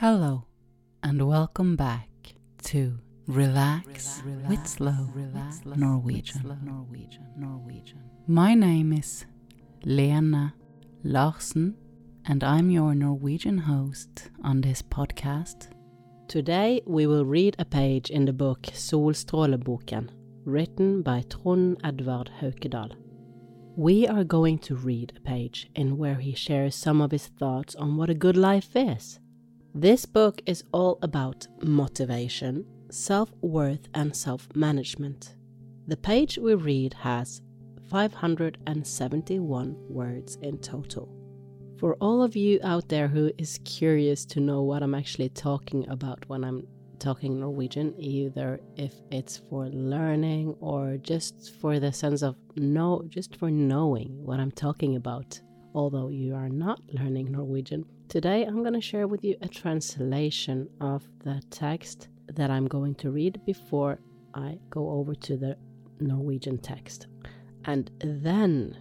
Hello, and welcome back to Relax, with Slow Norwegian. Norwegian. My name is Lena Larsen, and I'm your Norwegian host on this podcast. Today we will read a page in the book Solstråleboken, written by Trond Edvard Haukedal. We are going to read a page in where he shares some of his thoughts on what a good life is. This book is all about motivation, self worth, and self management. The page we read has 571 words in total. For all of you out there who is curious to know what I'm actually talking about when I'm talking Norwegian, either if it's for learning or just for the sense of know, just for knowing what I'm talking about, although you are not learning Norwegian, Today I'm going to share with you a translation of the text that I'm going to read before I go over to the Norwegian text. And then,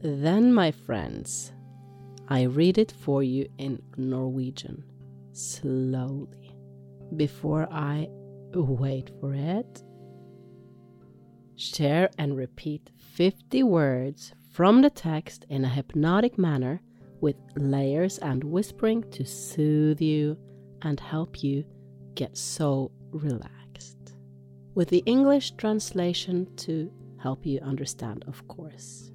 then, my friends, I read it for you in Norwegian slowly before I wait for it. Share and repeat 50 words from the text in a hypnotic manner with layers and whispering to soothe you and help you get so relaxed. With the English translation to help you understand, of course.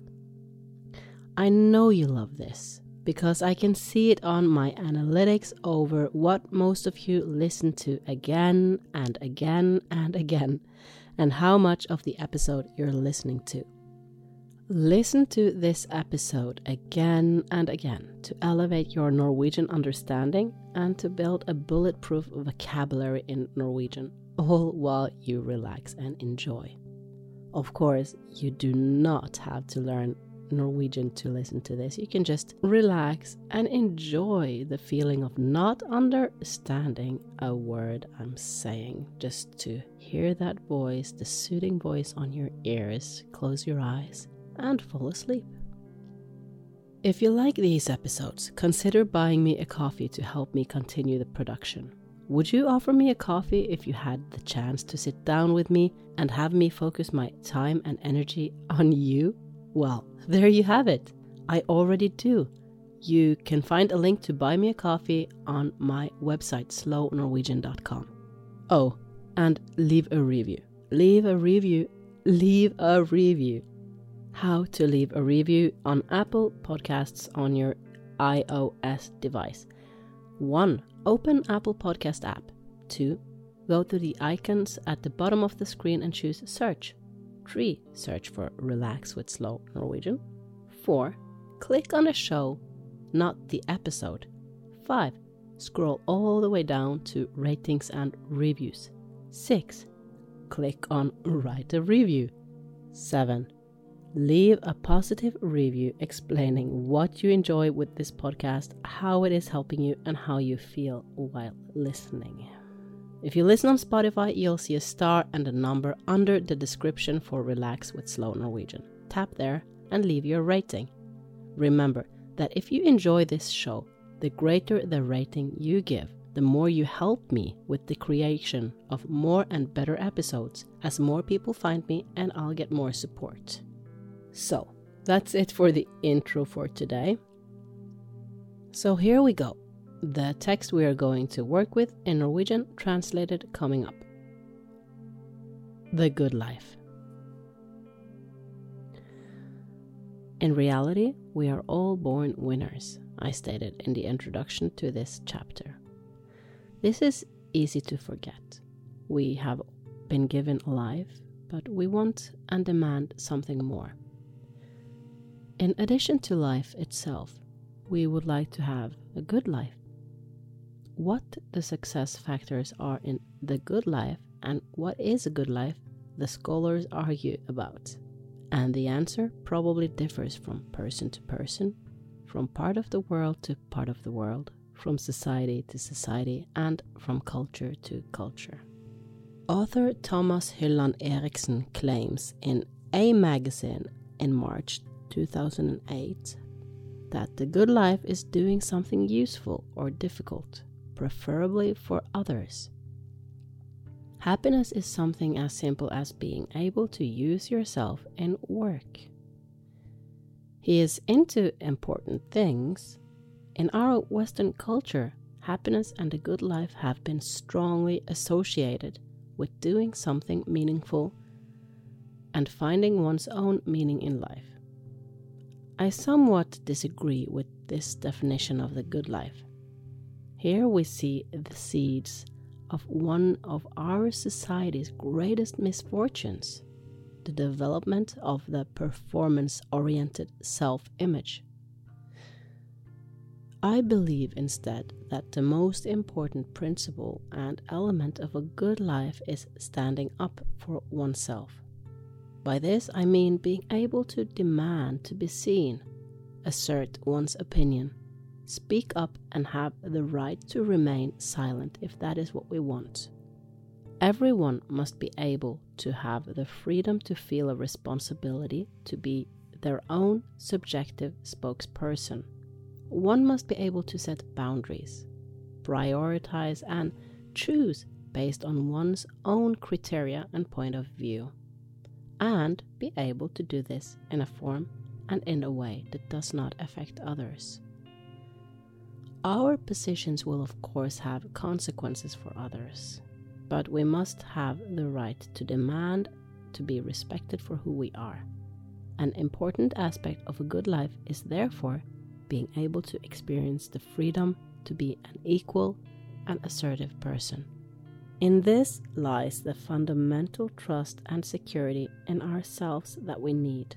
I know you love this because I can see it on my analytics over what most of you listen to again and again and again, and how much of the episode you're listening to. Listen to this episode again and again to elevate your Norwegian understanding and to build a bulletproof vocabulary in Norwegian, all while you relax and enjoy. Of course, you do not have to learn Norwegian to listen to this. You can just relax and enjoy the feeling of not understanding a word I'm saying. Just to hear that voice, the soothing voice on your ears. Close your eyes and fall asleep. If you like these episodes, consider buying me a coffee to help me continue the production. Would you offer me a coffee if you had the chance to sit down with me and have me focus my time and energy on you? Well, there you have it. I already do. You can find a link to buy me a coffee on my website, slownorwegian.com. Oh, and leave a review. Leave a review. Leave a review how to leave a review on Apple Podcasts on your iOS device. 1. Open Apple Podcast app. 2. Go to the icons at the bottom of the screen and choose Search. 3. Search for Relax with Slow Norwegian. 4. Click on the show, not the episode. 5. Scroll all the way down to Ratings and Reviews. 6. Click on Write a Review. 7 leave a positive review explaining what you enjoy with this podcast, how it is helping you, and how you feel while listening. If you listen on Spotify, you'll see a star and a number under the description for Relax with Slow Norwegian. Tap there and leave your rating. Remember that if you enjoy this show, the greater the rating you give, the more you help me with the creation of more and better episodes as more people find me and I'll get more support. So, that's it for the intro for today. So, here we go. The text we are going to work with in Norwegian translated coming up. The Good Life. In reality, we are all born winners, I stated in the introduction to this chapter. This is easy to forget. We have been given life, but we want and demand something more. In addition to life itself, we would like to have a good life. What the success factors are in the good life and what is a good life, the scholars argue about. And the answer probably differs from person to person, from part of the world to part of the world, from society to society, and from culture to culture. Author Thomas Hylland Eriksen claims in A magazine in March 2008 that the good life is doing something useful or difficult, preferably for others. Happiness is something as simple as being able to use yourself in work. He is into important things. In our Western culture, happiness and a good life have been strongly associated with doing something meaningful and finding one's own meaning in life. I somewhat disagree with this definition of the good life. Here we see the seeds of one of our society's greatest misfortunes the development of the performance oriented self image. I believe instead that the most important principle and element of a good life is standing up for oneself. By this I mean being able to demand to be seen, assert one's opinion, speak up, and have the right to remain silent if that is what we want. Everyone must be able to have the freedom to feel a responsibility to be their own subjective spokesperson. One must be able to set boundaries, prioritize, and choose based on one's own criteria and point of view, and be able to do this in a form and in a way that does not affect others. Our positions will, of course, have consequences for others, but we must have the right to demand to be respected for who we are. An important aspect of a good life is therefore being able to experience the freedom to be an equal and assertive person. In this lies the fundamental trust and security in ourselves that we need.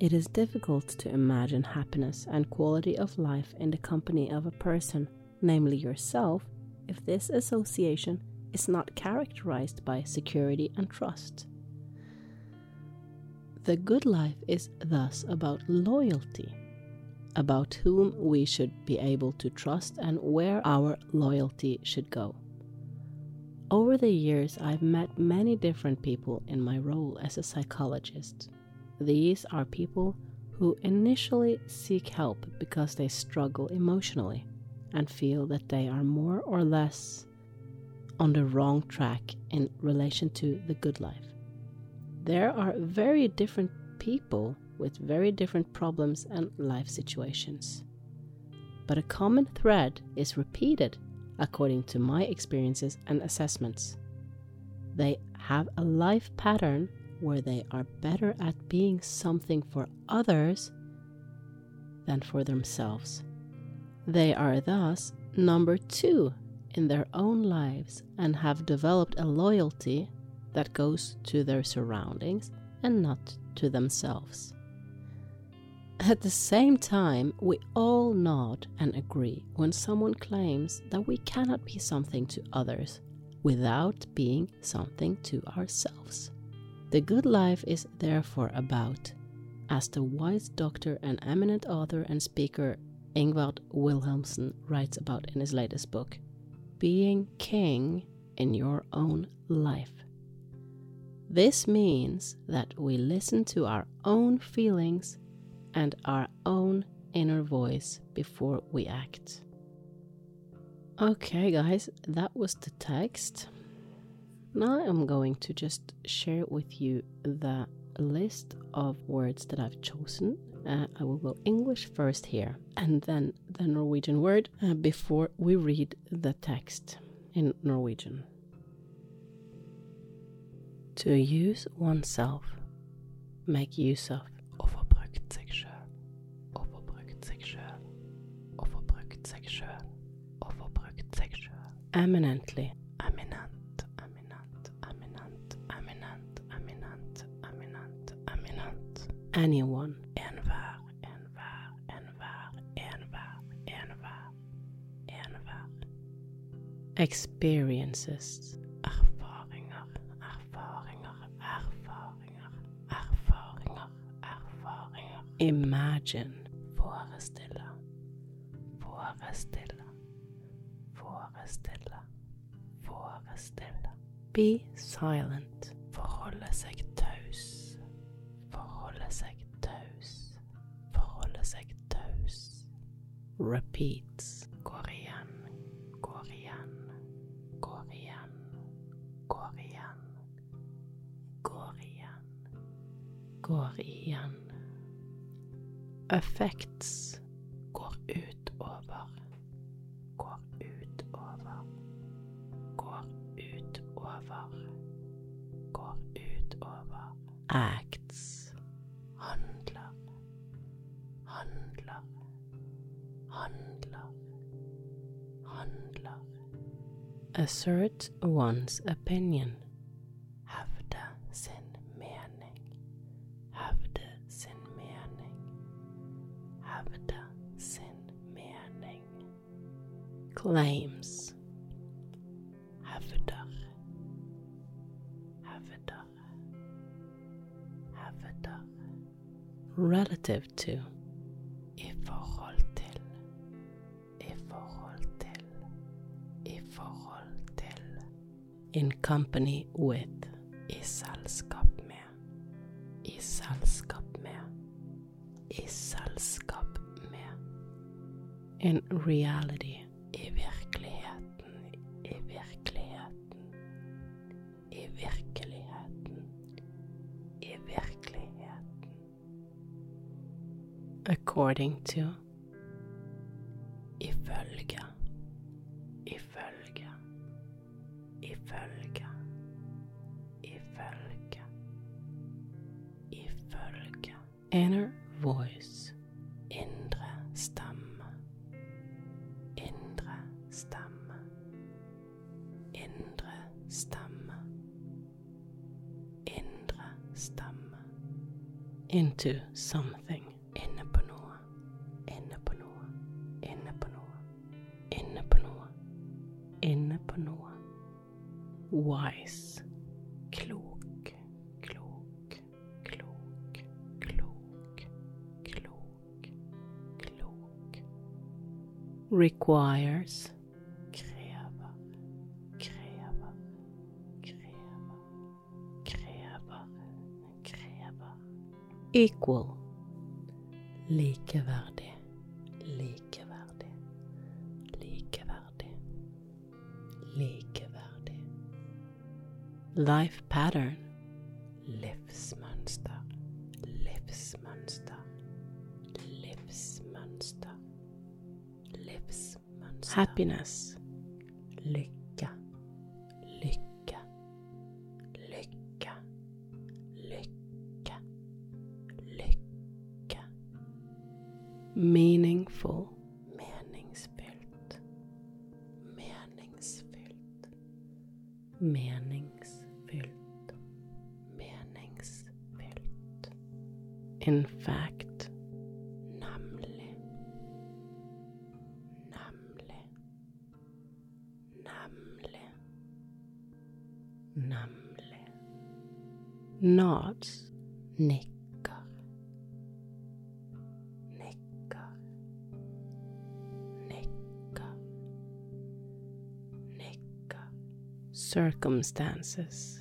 It is difficult to imagine happiness and quality of life in the company of a person, namely yourself, if this association is not characterized by security and trust. The good life is thus about loyalty, about whom we should be able to trust and where our loyalty should go. Over the years, I've met many different people in my role as a psychologist. These are people who initially seek help because they struggle emotionally and feel that they are more or less on the wrong track in relation to the good life. There are very different people with very different problems and life situations. But a common thread is repeated according to my experiences and assessments. They have a life pattern where they are better at being something for others than for themselves. They are thus number two in their own lives and have developed a loyalty that goes to their surroundings and not to themselves. At the same time, we all nod and agree when someone claims that we cannot be something to others without being something to ourselves. The good life is therefore about, as the wise doctor and eminent author and speaker Ingvard Wilhelmsen writes about in his latest book, being king in your own life. This means that we listen to our own feelings and our own inner voice before we act. Okay, guys, that was the text. Now I'm going to just share with you the list of words that I've chosen. Uh, I will go English first here and then the Norwegian word uh, before we read the text in Norwegian. To use oneself, make use of. Eminently, Eminent, eminent, eminent, eminent, eminent, eminent, eminent. anyone, Enhver, enhver, enhver, enhver, enhver, enhver. experiences, Erfaringer, erfaringer, erfaringer, erfaringer, erfaringer. imagine, Forestille, forestille, forestille, forestille. Be silent. Forholde seg taus. Forholde seg taus. Forholde seg taus. Repeats. Går igjen, går igjen, går igjen, går igjen. Går igjen, går igjen. Effects. Utover, går utover. Acts handler, handler, handler, handler. Assert one's opinion. Hevde sin mening. Hevde sin mening. Hevde sin mening. Claims. Hevder. Relative to. I forhold til. In company with. I selskap med. I selskap med. In reality. According to. Ifølge. Ifølge. Ifølge. Ifølge. Ifølge. Inner voice. Indre stemme. Indre stemme. Indre stemme. Indre stemme. Into something. Wise. Klok. Klok. Klok. Klok. Klok. Klok. Requires. Krever. Krever. Krever. Krever. Krever. Equal. Likeverdig. Life pattern. Livsmønster. Livsmønster. Livsmønster. Livsmønster. Happiness. Lykke. Lykke. Lykke. Lykke. Lykke. Meaningful. Meningsfylt. Meningsfylt. Meningsfylt. Circumstances.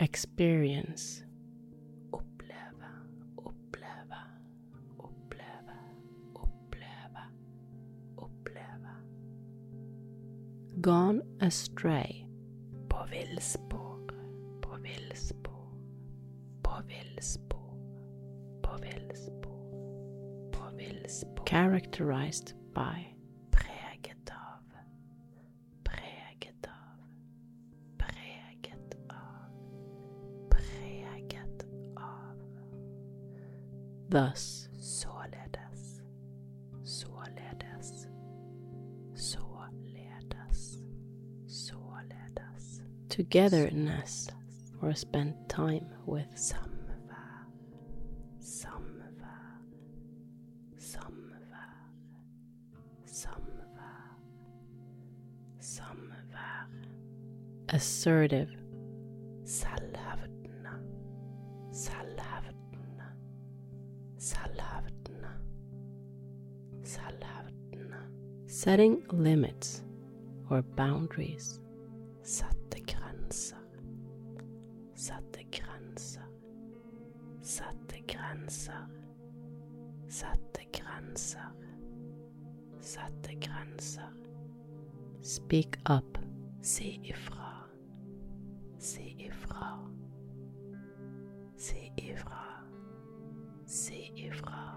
Experience. Oppleve, oppleve, oppleve, oppleve, oppleve. Gone astray. På villspor, Characterized by. Preget av, preget av, preget av, preget av. Thus. Således, således, således, således. Togetherness or spend time with samvær, Assertive. Setting limits or boundaries. Sette grenser. Sette grenser. Sette grenser. Sette grenser. Sette grenser. Speak up. Si ifra. Si ifra. Si ifra. Si ifra.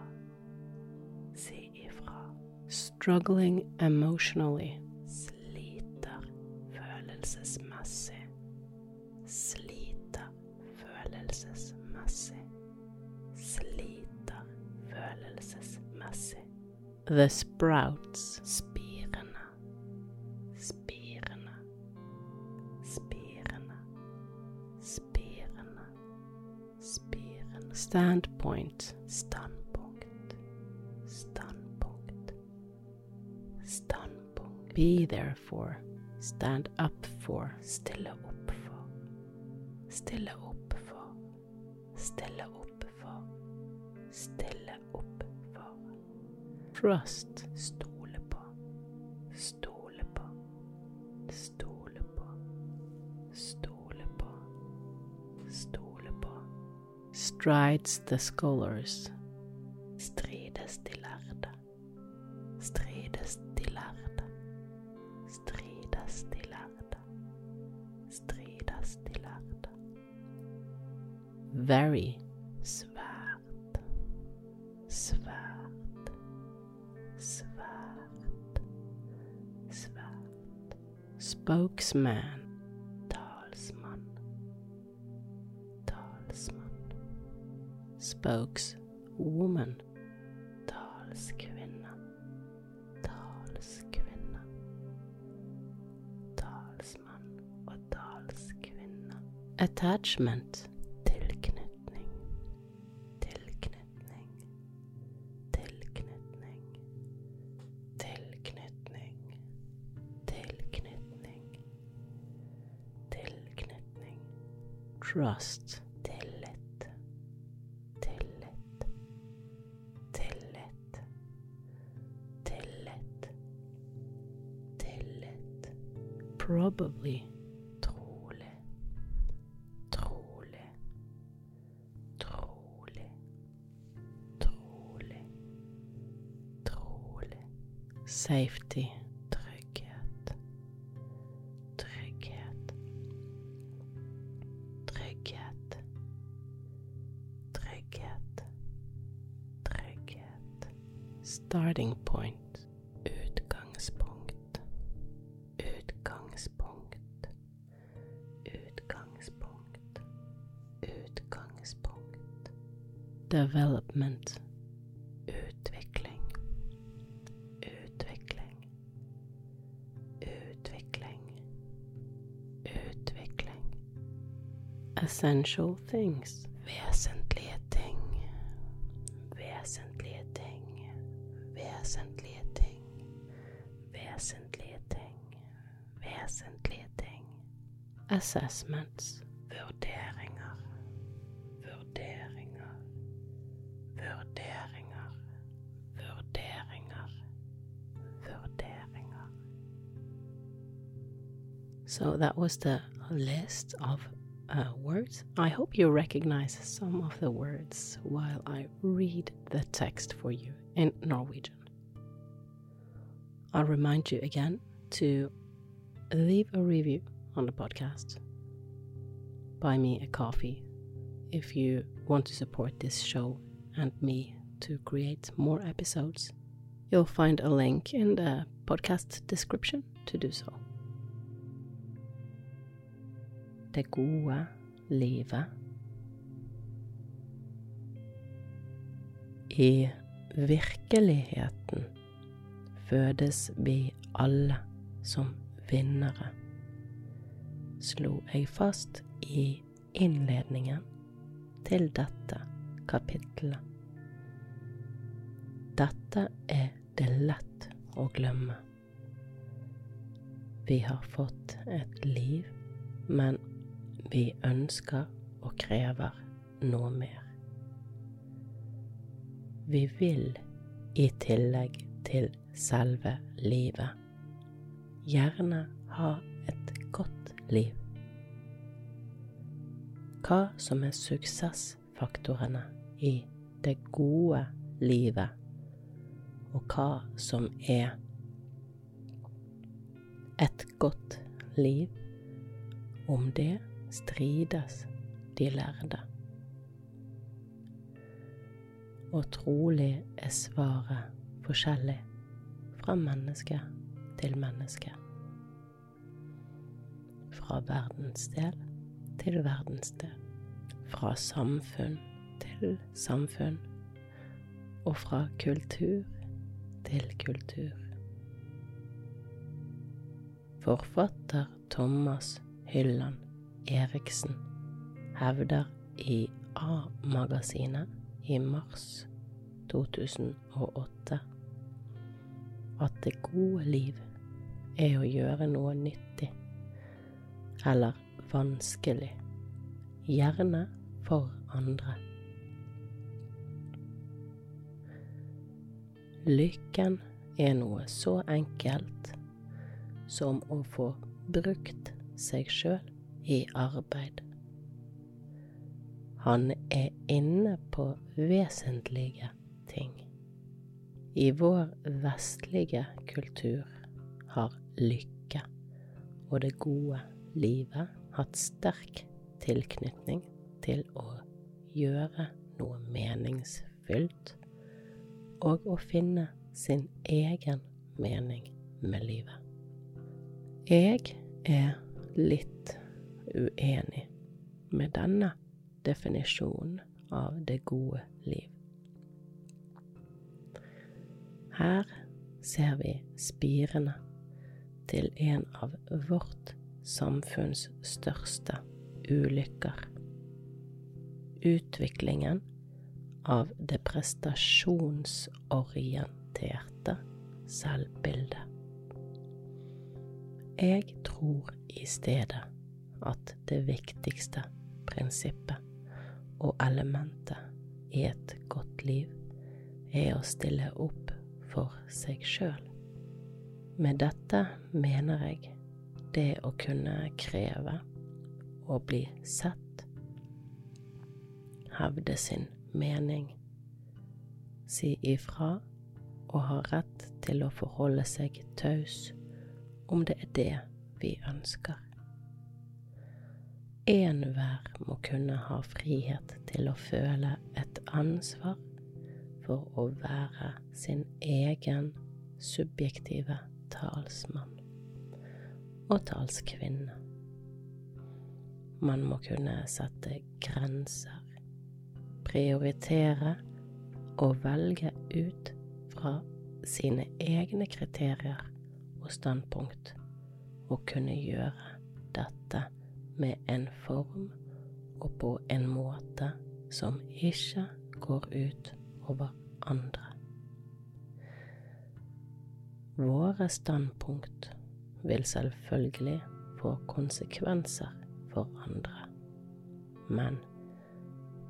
Si ifra. Struggling emotionally. Sliter følelsesmessig. Sliter følelsesmessig. Sliter følelsesmessig. The sprouts. Standpoint. Standpunkt. Standpunkt. Standpunkt. Be there for. Stand up for. Stille opp for. Stille opp for. Stille opp for. Stille opp for. Trust. Stole Strides the scholars. Strides de lærde. Strides de lærde. Strides de lærde. Strides de lærde. Very. Svært. Svært. Svært. Svært. Spokesman. Talsmann. Talsmann. Spokeswoman. Talskvinne. Talskvinne. Talsmann og talskvinne. Attachment. Tilknytning. Tilknytning. Tilknytning. Tilknytning. Tilknytning. Tilknytning. Trust. Probably. Trolig. Trolig. Trolig. Trolig. Trolig. Safety. Trygghet. Trygghet. Trygghet. Trygghet. Trygghet. Starting point. Development. Utvikling. Utvikling. Utvikling. Essential things. Vesentlige ting. Vesentlige ting. Vesentlige ting. Vesentlige ting. Vesentlige ting. Assessments. That was the list of uh, words. I hope you recognize some of the words while I read the text for you in Norwegian. I'll remind you again to leave a review on the podcast. Buy me a coffee if you want to support this show and me to create more episodes. You'll find a link in the podcast description to do so. Det gode livet. I virkeligheten fødes vi alle som vinnere, slo jeg fast i innledningen til dette kapittelet. Dette er det lett å glemme. Vi har fått et liv, men vi ønsker og krever noe mer. Vi vil, i tillegg til selve livet, gjerne ha et godt liv. Hva som er suksessfaktorene i det gode livet, og hva som er et godt liv. Om det strides de lærde. Og trolig er svaret forskjellig fra menneske til menneske. Fra verdensdel til verdensdel. Fra samfunn til samfunn. Og fra kultur til kultur. Forfatter Thomas Hylland Eriksen hevder i A-magasinet i mars 2008 at det gode liv er å gjøre noe nyttig eller vanskelig, gjerne for andre. Lykken er noe så enkelt som å få brukt seg sjøl i arbeid. Han er inne på vesentlige ting. I vår vestlige kultur har lykke og det gode livet hatt sterk tilknytning til å gjøre noe meningsfylt og å finne sin egen mening med livet. Jeg er litt uenig med denne definisjonen av det gode liv. Her ser vi spirene til en av vårt samfunns største ulykker. Utviklingen av det prestasjonsorienterte selvbildet. Jeg tror i stedet at det viktigste prinsippet og elementet i et godt liv er å stille opp for seg sjøl. Med dette mener jeg det å kunne kreve å bli sett, hevde sin mening, si ifra og ha rett til å forholde seg taus om det er det vi ønsker. Enhver må kunne ha frihet til å føle et ansvar for å være sin egen subjektive talsmann og talskvinne. Man må kunne sette grenser, prioritere og velge ut fra sine egne kriterier og standpunkt og kunne gjøre dette med en form og på en måte som ikke går ut over andre. Våre standpunkt vil selvfølgelig få konsekvenser for andre, men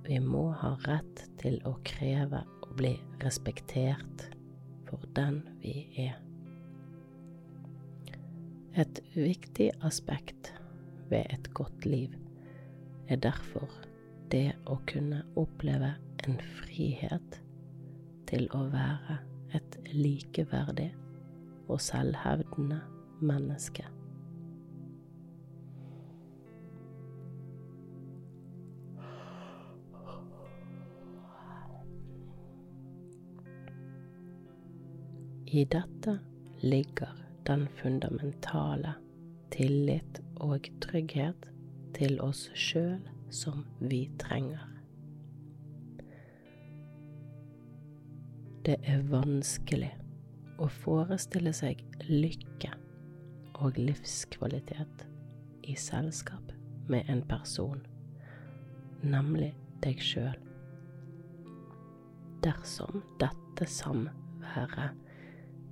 vi må ha rett til å kreve å bli respektert for den vi er. Et viktig aspekt ved et godt liv er derfor det å kunne oppleve en frihet til å være et likeverdig og selvhevdende menneske. I dette ligger den fundamentale tillit og trygghet til oss sjøl som vi trenger. Det er vanskelig å forestille seg lykke og livskvalitet i selskap med en person, nemlig deg sjøl. Dersom dette samværet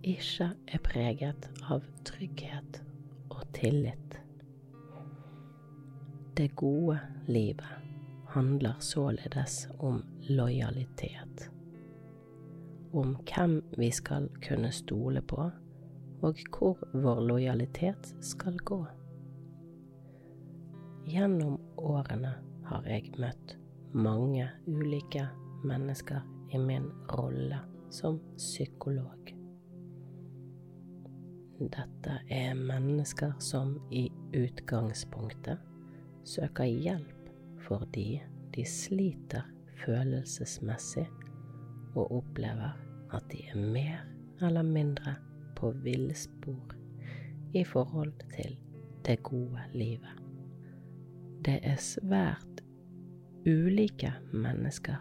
ikke er preget av trygghet og tillit. Det gode livet handler således om lojalitet. Om hvem vi skal kunne stole på, og hvor vår lojalitet skal gå. Gjennom årene har jeg møtt mange ulike mennesker i min rolle som psykolog. Dette er mennesker som i utgangspunktet søker hjelp fordi de sliter følelsesmessig og opplever at de er mer eller mindre på villspor i forhold til det gode livet. Det er svært ulike mennesker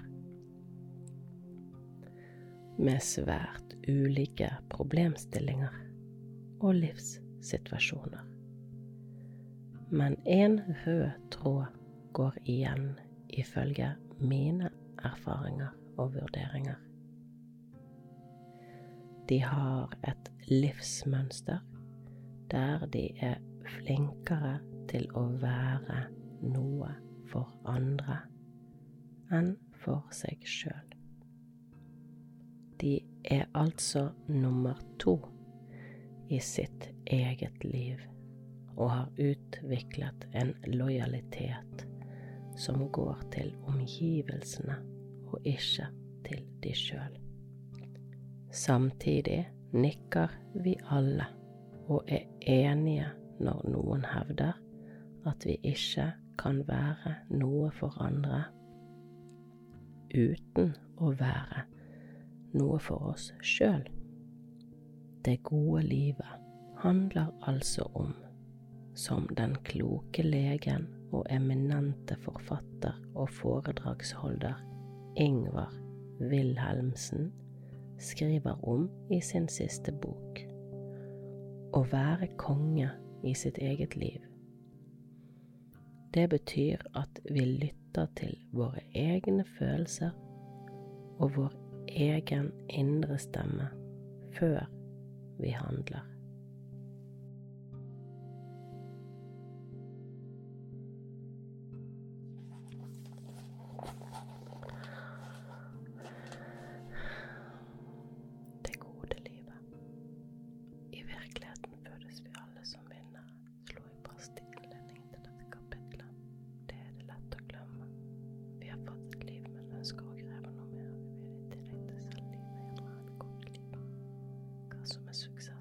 med svært ulike problemstillinger og livssituasjoner. Men en rød tråd går igjen ifølge mine erfaringer og vurderinger. De har et livsmønster der de er flinkere til å være noe for andre enn for seg sjøl. De er altså nummer to i sitt eget liv og har utviklet en lojalitet som går til omgivelsene og ikke til de sjøl. Samtidig nikker vi alle og er enige når noen hevder at vi ikke kan være noe for andre uten å være noe for oss sjøl. Det gode livet handler altså om, som den kloke legen og eminente forfatter og foredragsholder Ingvar Wilhelmsen skriver om i sin siste bok. Å være konge i sitt eget liv. Det betyr at vi lytter til våre egne følelser og vår egen indre stemme før vi handler. a success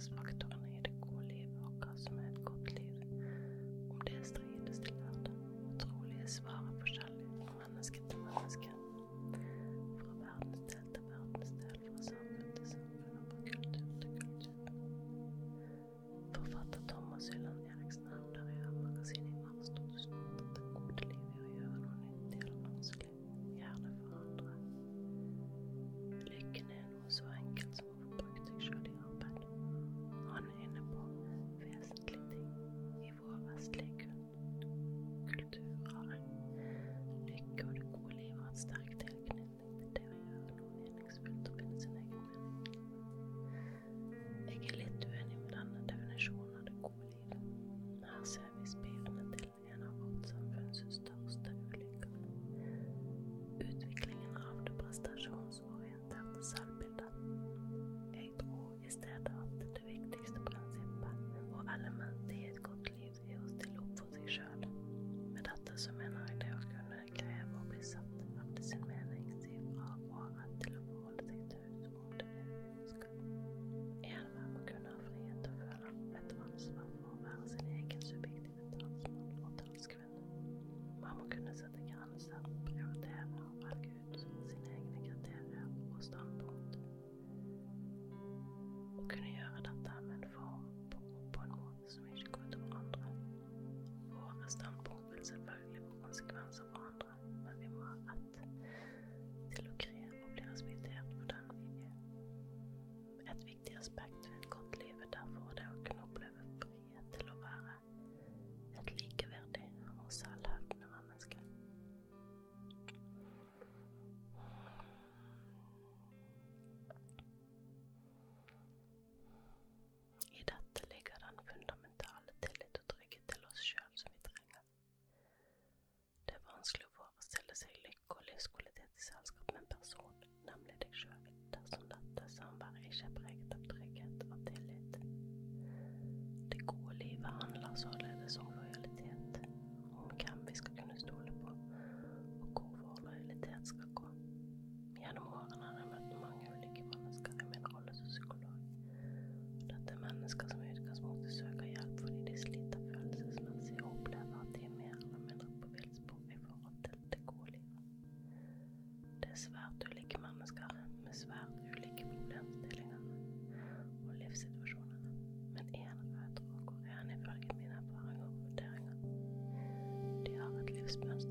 livsmønster